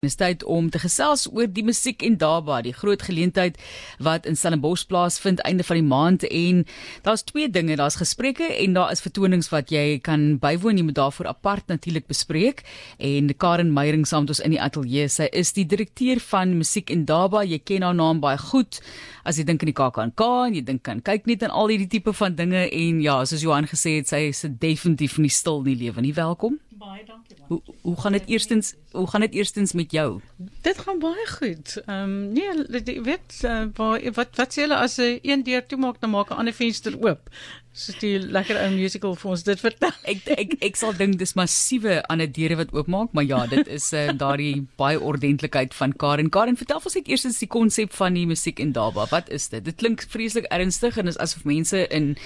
Dis tyd om te gesels oor die musiek en daarba, die groot geleentheid wat in Stellenbosch plaasvind einde van die maand en daar's twee dinge, daar's gesprekke en daar is vertonings wat jy kan bywoon, jy moet daarvoor apart natuurlik bespreek. En Karen Meyering saam met ons in die ateljee, sy is die direkteur van musiek en daarba. Jy ken haar naam baie goed. As jy dink aan die KAKNK en jy dink aan kyk net aan al hierdie tipe van dinge en ja, soos Johan gesê het, sy is definitief nie stil nie lewe nie. Welkom. Baie dankie man. Hoe hoe gaan dit eerstens hoe gaan dit eerstens met jou? Dit gaan baie goed. Ehm um, nee, jy weet uh, waar, wat wat sê hulle as 'n een deur toemaak dan maak 'n ander venster oop. Soos die lekker ou musical vir ons dit vertel. Ek ek ek sal dink dis massiewe ander deure wat oopmaak, maar ja, dit is uh, daardie baie ordentlikheid van Karen. Karen, vertel ons net eerstens die konsep van die musiek en daba. Wat is dit? Dit klink vreeslik ernstig en is asof mense in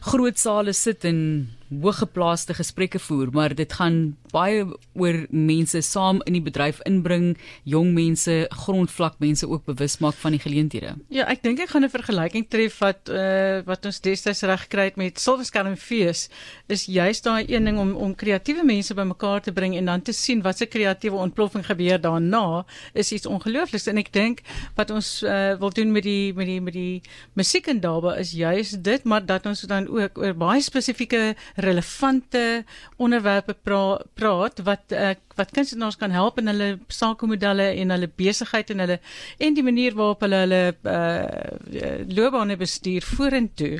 groot sale sit en hooggeplaaste gesprekke voer, maar dit gaan baie oor mense saam in die bedryf inbring, jong mense, grondvlak mense ook bewus maak van die geleenthede. Ja, ek dink ek gaan 'n vergelyking tref wat uh, wat ons destyds reg gekry het met Silverskermfees is juist daai een ding om om kreatiewe mense bymekaar te bring en dan te sien wat se kreatiewe ontploffing gebeur daarna is iets ongeloofliks en ek dink wat ons uh, wil doen met die met die met die musiek en daarbe is juist dit maar dat ons dan ook oor baie spesifieke relevante onderwerpe pra praat wat uh, wat kunstenaars kan help in hulle sakemodelle en hulle besigheid en hulle en die manier waarop hulle hulle uh, loopbane bestuur vorentoe.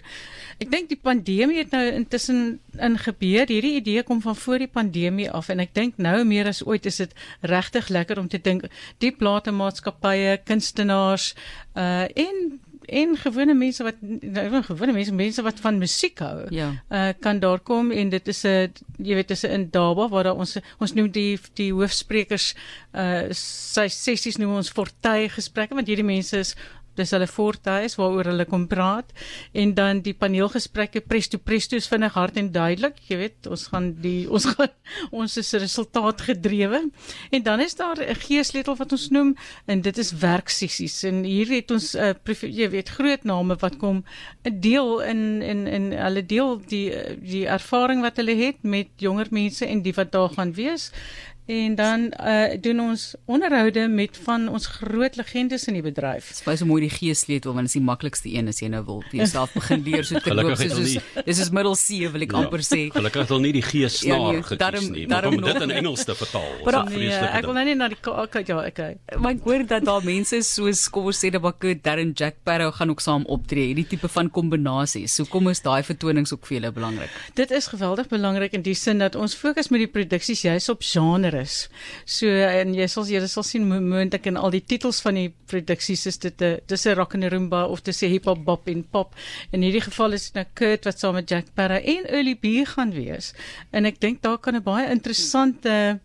Ek dink die pandemie het nou intussen in gebeur. Hierdie idee kom van voor die pandemie af en ek dink nou meer as ooit is dit regtig lekker om te dink die platemaatskappye, kunstenaars uh en en gewone mense wat nou gewone mense mense wat van musiek hou ja. uh, kan daar kom en dit is 'n jy weet dis 'n indaba waar daar ons ons noem die die hoofsprekers uh sy sessies noem ons fortuie gesprekke want hierdie mense is dis hulle fortuis waaroor hulle kom praat. En dan die paneelgesprekke presto presto is vinnig hard en duidelik. Jy weet ons gaan die ons gaan ons is resultaat gedrewe. En dan is daar 'n geesleutel wat ons noem en dit is werksessies. En hier het ons uh, jy weet groot name wat kom 'n deel in in in hulle deel die die ervaring wat hulle het met jonger mense en die wat daar gaan wees en dan uh, doen ons onderhoude met van ons groot legendes in die bedryf. Dit is baie so mooi die geessleutel want dit is die maklikste een as jy nou wil jouself begin leer so te loop soos dis is middel C wil ek ja, amper sê. Gelukkig het hulle nie die geessnaar ja, nee, gekies nie. Maar om dit in Engels te vertaal. Maar nee, ek wil nou net na die okay ja, okay. Maar ek hoor dat daar mense soos kom ons sê dat Bakke Darren Jack Barrow gaan ook saam optree. Hierdie tipe van kombinasies. So kom is daai vertonings ook vir julle belangrik. Dit is geweldig belangrik in die sin dat ons fokus met die produksies juis op genre is. So en jy sal jy sal sien moontlik in al die titels van die produksies is dit 'n dis 'n rock and rumba of dis 'n hip hop bop en pop. In hierdie geval is dit nou Kurt wat saam met Jack Parra en Early B gaan wees. En ek dink daar kan 'n baie interessante 'n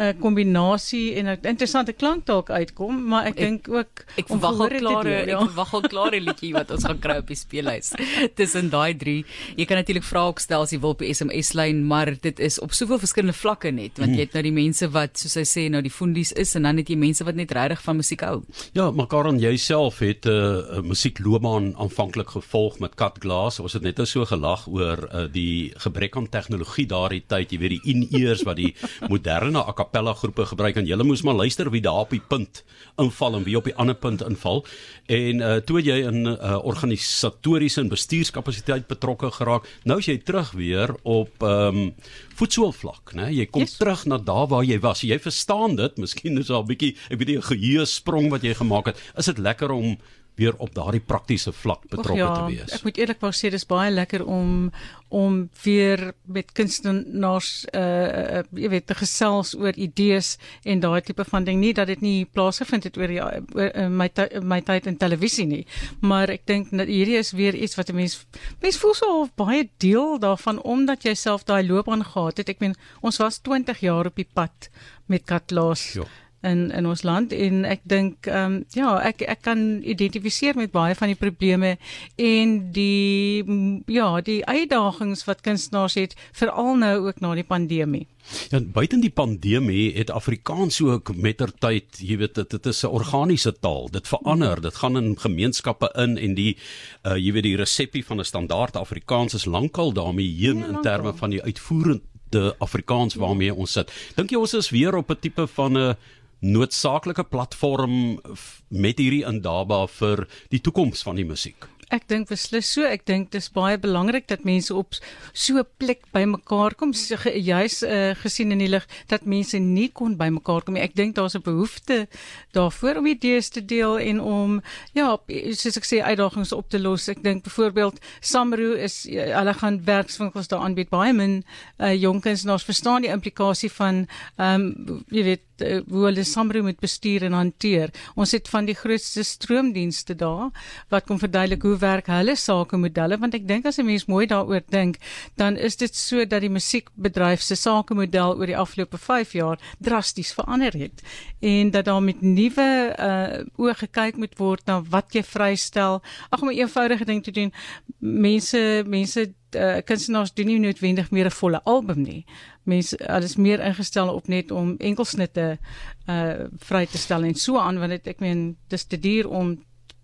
uh, kombinasie en 'n interessante klank dalk uitkom, maar ek dink ook ek verwag al klare ja. ek verwag al klare liedjie wat ons gaan kry op die speellys. Tussen daai drie. Jy kan natuurlik vra ook stel as jy wil op die SMS lyn, maar dit is op soveel verskillende vlakke net, want jy het nou die mense wat soos hy sê nou die fundies is en dan het jy mense wat net regtig van musiek hou. Ja, maar Karen jouself het 'n uh, musiekloopbaan aanvanklik gevolg met Cut Glass. Ons het net so gelag oor uh, die gebrek aan tegnologie daardie tyd, jy weet die in-ears wat die moderne cappella groepe gebruik en jy moes maar luister wie daar op die punt inval en wie op die ander punt inval. En uh, toe jy in uh, organisatoriese en bestuurskapasiteit betrokke geraak. Nou is jy terug weer op ehm um, voetsoolvlak nê jy kom yes. terug na daar waar jy was. Jy verstaan dit miskien is al 'n bietjie ek weet nie 'n geheue sprong wat jy gemaak het. Is dit lekker om weer op daardie praktiese vlak betrokke ja, te wees. Ek moet eerlikwaar sê dis baie lekker om om weer met kunstenaars uh jy weet te gesels oor idees en daai tipe van ding nie dat dit nie plaasgevind het oor, oor, oor my my tyd in televisie nie. Maar ek dink dat hierdie is weer iets wat 'n mens mens voel so baie deel daarvan omdat jy self daai loopbaan gehad het. Ek meen ons was 20 jaar op die pad met Katlaas. Ja in in ons land en ek dink ehm um, ja ek ek kan identifiseer met baie van die probleme en die ja die uitdagings wat kunstenaars het veral nou ook na die pandemie. Ja, buiten die pandemie het Afrikaans ook mettertyd, jy weet dit dit is 'n organiese taal. Dit verander, dit gaan in gemeenskappe in en die uh jy weet die resepie van 'n standaard Afrikaans is lankal daarmee heen ja, in terme van die uitvoerende Afrikaans waarmee ons sit. Dink jy ons is weer op 'n tipe van 'n noodsaaklike platform met hierdie indaba vir die toekoms van die musiek? Ek dink beslis so. Ek dink dit is baie belangrik dat mense op so 'n plek bymekaar kom, juis uh, gesien in die lig dat mense nie kon bymekaar kom nie. Ek dink daar's 'n behoefte daarvoor om idees te deel en om ja, soos ek sê uitdagings op te los. Ek dink byvoorbeeld Samro is hulle gaan werkswinkels daar aanbied baie min uh, jong kunstenaars verstaan die implikasie van ehm um, jy weet uh, hoe hulle Samro moet bestuur en hanteer. Ons het van die grootste stroomdienste daar wat kom verduidelik hoe werk hulle sakemodelle want ek dink as 'n mens mooi daaroor dink, dan is dit so dat die musiekbedryf se sakemodel oor die afgelope 5 jaar drasties verander het en dat daar met nuwe uh oë gekyk moet word na wat jy vrystel. Ag om 'n eenvoudige ding te doen. Mense mense uh, kunstenaars doen nie noodwendig meer 'n volle album nie. Mense alles meer ingestel op net om enkelsnitte uh vry te stel en so aan want dit ek meen dis te duur om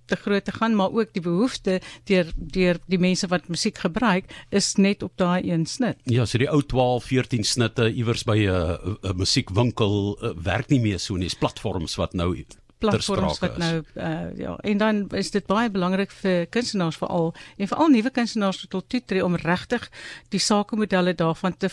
te groot te gaan maar ook die behoefte deur deur die mense wat musiek gebruik is net op daai een snit. Ja, so die ou 12, 14 snitte iewers by 'n 'n musiekwinkel uh, werk nie meer so nie. Dis platforms wat nou platforms wat nou uh, ja en dan is dit baie belangrik vir kunstenaars veral en veral nuwe kunstenaars wat tot toetree om regtig die sakemodelle daarvan te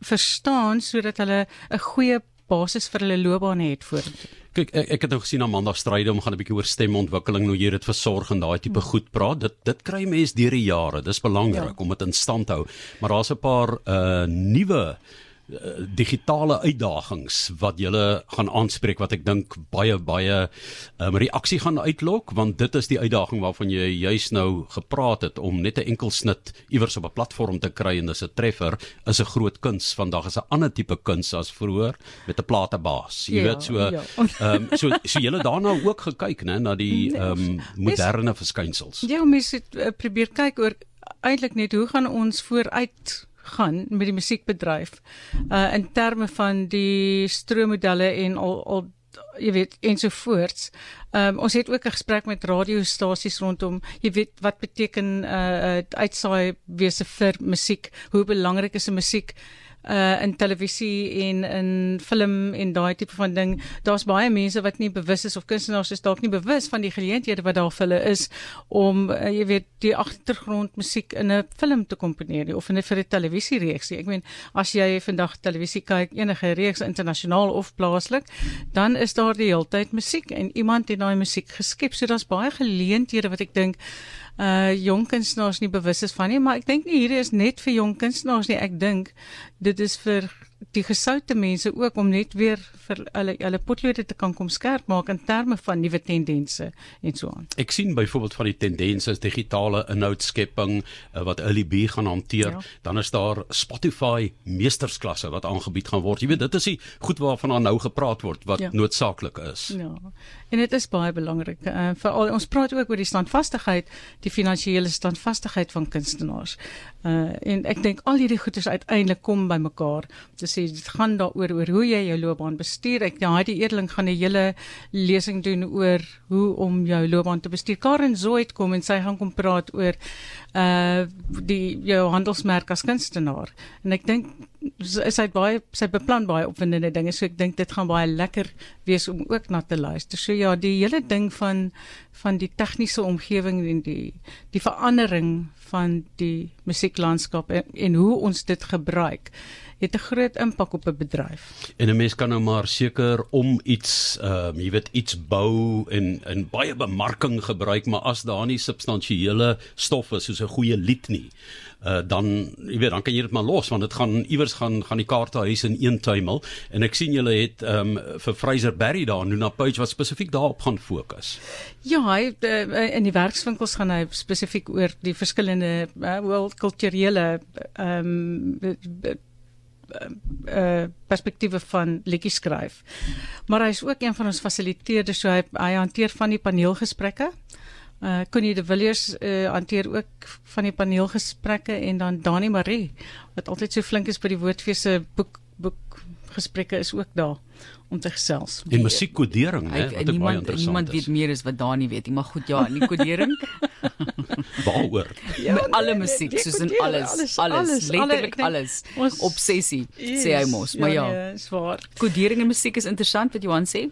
verstaan sodat hulle 'n goeie basis vir hulle loopbaan het vorentoe. Kyk, ek, ek het nou gesien aan Maandag stryde om gaan 'n bietjie oor stemontwikkeling nou hier dit versorg en daai tipe hmm. goed praat. Dit dit kry mense deur die jare. Dis belangrik ja. om dit in stand te hou. Maar daar's 'n paar uh nuwe Eh, digitale uitdagings wat julle gaan aanspreek wat ek dink baie baie um, reaksie gaan uitlok want dit is die uitdaging waarvan jy juis nou gepraat het om net 'n enkel snit iewers op 'n platform te kry en dis 'n treffer is 'n groot kuns vandag is 'n ander tipe kuns as vroeër met 'n platebaas jy ja, weet so ja. um, so so julle daarna ook gekyk nê na die nee, um, moderne is, verskynsels ja mens het uh, probeer kyk oor eintlik net hoe gaan ons vooruit gaan met die musiekbedryf uh in terme van die stroommodelle en al al jy weet ensovoorts. Ehm um, ons het ook 'n gesprek met radiostasies rondom jy weet wat beteken uh, uh uitsaai wese vir musiek, hoe belangrik is 'n musiek uh in televisie en in film en daai tipe van ding. Daar's baie mense wat nie bewus is of kunstenaars is dalk nie bewus van die geleenthede wat daar vir hulle is om uh, jy weet die agtergrondmusiek in 'n film te komponeer of in 'n vir 'n televisiereeks. Ek meen as jy vandag televisie kyk, enige reeks internasionaal of plaaslik, dan is daar die heeltyd musiek en iemand het daai musiek geskep. So daar's baie geleenthede wat ek dink uh jong kunstenaars nie bewus is van nie, maar ek dink nie hierdie is net vir jong kunstenaars nie. Ek dink dit is vir die gesoute mense ook om net weer vir hulle hulle potlode te kan kom skerp maak in terme van nuwe tendense en so aan. Ek sien byvoorbeeld van die tendense is digitale inhoudskepping uh, wat LB gaan hanteer, ja. dan is daar Spotify meestersklasse wat aangebied gaan word. Jy weet dit is die goed waarvan daar nou gepraat word wat ja. noodsaaklik is. Ja. En dit is baie belangrik. Uh, Veral ons praat ook oor die standvastigheid, die finansiële standvastigheid van kunstenaars. Uh en ek dink al hierdie goeders uiteindelik kom bymekaar. Dis sê dit gaan daaroor oor hoe jy jou loopbaan bestuur. Ek die eerling gaan 'n hele lesing doen oor hoe om jou loopbaan te bestuur. Karen Zoid kom en sy gaan kom praat oor uh die jou handelsmerk as kunstenaar. En ek dink sy het baie sy beplan baie opwindende dinge. So ek dink dit gaan baie lekker wees om ook na te luister. So ja, die hele ding van van die tegniese omgewing en die die verandering van die musieklandskap en, en hoe ons dit gebruik het 'n groot impak op 'n bedryf. En 'n mens kan nou maar seker om iets ehm uh, jy weet iets bou en en baie bemarking gebruik, maar as daar nie substansiële stof is soos 'n goeie lied nie, uh, dan jy weet dan kan jy dit maar los want dit gaan iewers gaan gaan die kaartehuis in een tuimel en ek sien julle het ehm um, vir Fraser Berry daar nou na page wat spesifiek daarop gaan fokus. Ja, hy uh, in die werkswinkels gaan hy spesifiek oor die verskillende uh, wel kulturele ehm um, uh perspektiewe van liedjies skryf. Maar hy is ook een van ons fasiliteerders, so hy hy hanteer van die paneelgesprekke. Uh Connie de Villiers uh hanteer ook van die paneelgesprekke en dan Dani Marie wat altyd so flink is by die woordfees se boek boek gesprekke is ook daar om te gesels. En musiekkodering, hè, wat ook baie niemand interessant niemand is. weet meer as wat Dani weet. nie, Maar goed, ja, in die kodering, Waaroor? ja, met alle nee, musiek, nee, soos in alles, alles, alles, alles, alle- letterlik alles. ons- Obsessie, sê hy mos, maar ja. nee, swaar. Kodering en musiek is interessant wat Johan sê.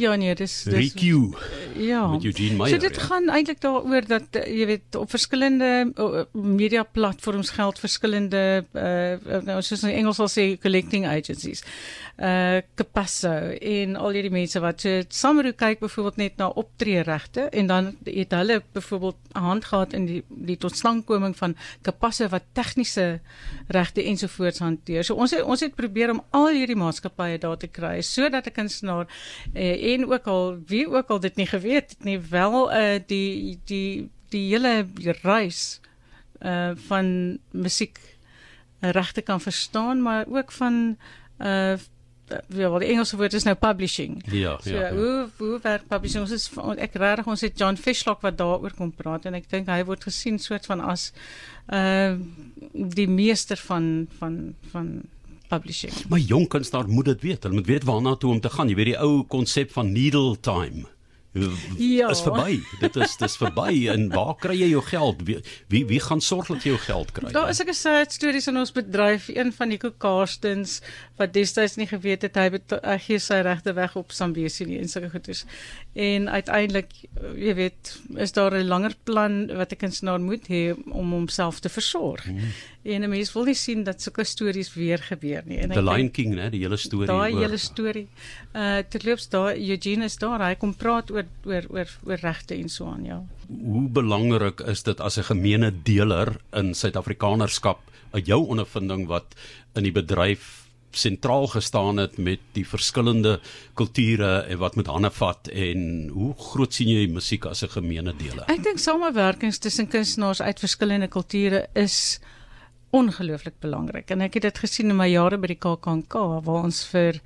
Ja nee, dis dis Riku ja. met Eugene So Meyer. dit ja. gaan eintlik daaroor dat uh, jy weet op verskillende media platforms geld verskillende uh, nou soos in Engels sal sê collecting agencies. Uh Capasso en al hierdie mense wat so Samaru kyk byvoorbeeld net na optreeregte en dan het hulle byvoorbeeld hand gehad in die die totstandkoming van Capasso wat tegniese regte ensovoorts hanteer. So ons het, ons het probeer om al hierdie maatskappye daar te kry sodat 'n kunstenaar uh, en ook al wie ook al dit nie geweet het nie wel uh, die die die hele reis uh van musiek regte kan verstaan maar ook van uh ja, wel die Engelse woord is nou publishing. Ja, So, ja. ja. hoe hoe werk publishing? Ons is ek regtig ons het John Fishlock wat daaroor kom praat en ek dink hy word gesien soort van as uh die meester van van van publishing. Maar jong kunstenaar moet dit weet. Hulle moet weet waarna toe om te gaan. Jy weet die ou konsep van needle time. Ja. Is verby. Dit is dis verby en waar kry jy jou geld? Wie wie, wie gaan sorg dat jy jou geld kry? Daar is ek 'n stories in ons bedryf. Een van Nico Karstens wat destyds nie geweet het hy hy gee sy regte weg op Zambesi nie en sulke goeders. En uiteindelik, jy weet, is daar 'n langer plan wat 'n kunstenaar moet hê om homself te versorg. Mhm. En 'n mens wil nie sien dat sulke stories weer gebeur nie. En The Lion King, né, die hele storie daai hele storie. Uh terloops daar Eugene is daar. Hy kom praat oor oor oor oor regte en so aan, ja. Hoe belangrik is dit as 'n gemeene deler in Suid-Afrikanerskap uit jou ondervinding wat in die bedryf sentraal gestaan het met die verskillende kulture en wat met hande vat en hoe groot sien jy musiek as 'n gemeene deler? Ek dink samewerkings tussen kunstenaars uit verskillende kulture is ongelooflik belangrik en ek het dit gesien in my jare by die KAKNK waar ons vir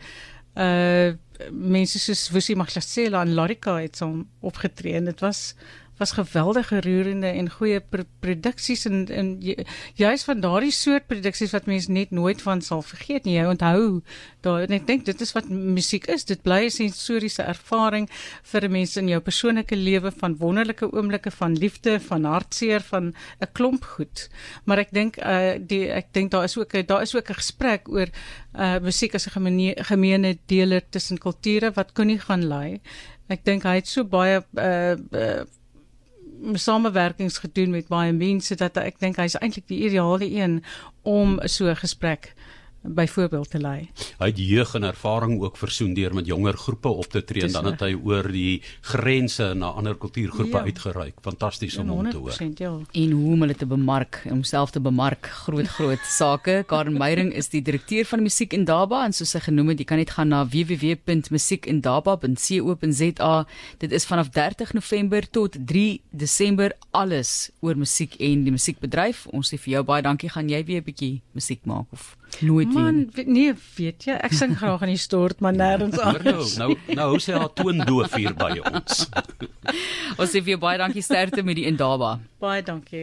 uh mense soos Wusi Maglasela en Larika het saam opgetree en dit was was geweldige roerende en goeie pr produksies en en ju- juis van daardie soort produksies wat mense net nooit van sal vergeet nie. Jy onthou daar en ek dink dit is wat musiek is. Dit bly 'n sensoriese ervaring vir 'n mens in jou persoonlike lewe van wonderlike oomblikke van liefde, van hartseer, van 'n klomp goed. Maar ek dink uh die ek dink daar is ook 'n daar is ook 'n gesprek oor uh musiek as 'n gemeene deler tussen kulture wat kon nie gaan lei. Ek dink hy het so baie uh, uh samewerkings gedoen met baie mense dat ek dink hy's eintlik die ideale een om so 'n gesprek byvoorbeeld te lei. Hy het jeug en ervaring ook versoen deur met jonger groepe op te tree en dan het hy oor die grense na ander kultuurgroepe Ja. uitgereik. Fantasties om hom te hoor. 100% ja. en hoe om hulle te bemark, om homself te bemark, groot groot sake. Karen Meyering is die direkteur van Musiek en Daba en soos sy genoem het, jy kan net gaan na www.musiekendaba.co.za. Dit is vanaf 30 November tot 3 Desember alles oor musiek en die musiekbedryf. Ons sê vir jou baie dankie. Gaan jy weer 'n bietjie musiek maak of nooit weer? Man, nee, weet jy, ek sing graag in die stort, maar nêrens nou, anders. nou nou hou sy haar toondoof hier by ons. Ons sê vir jou baie dankie sterkte met die Indaba. Baie dankie.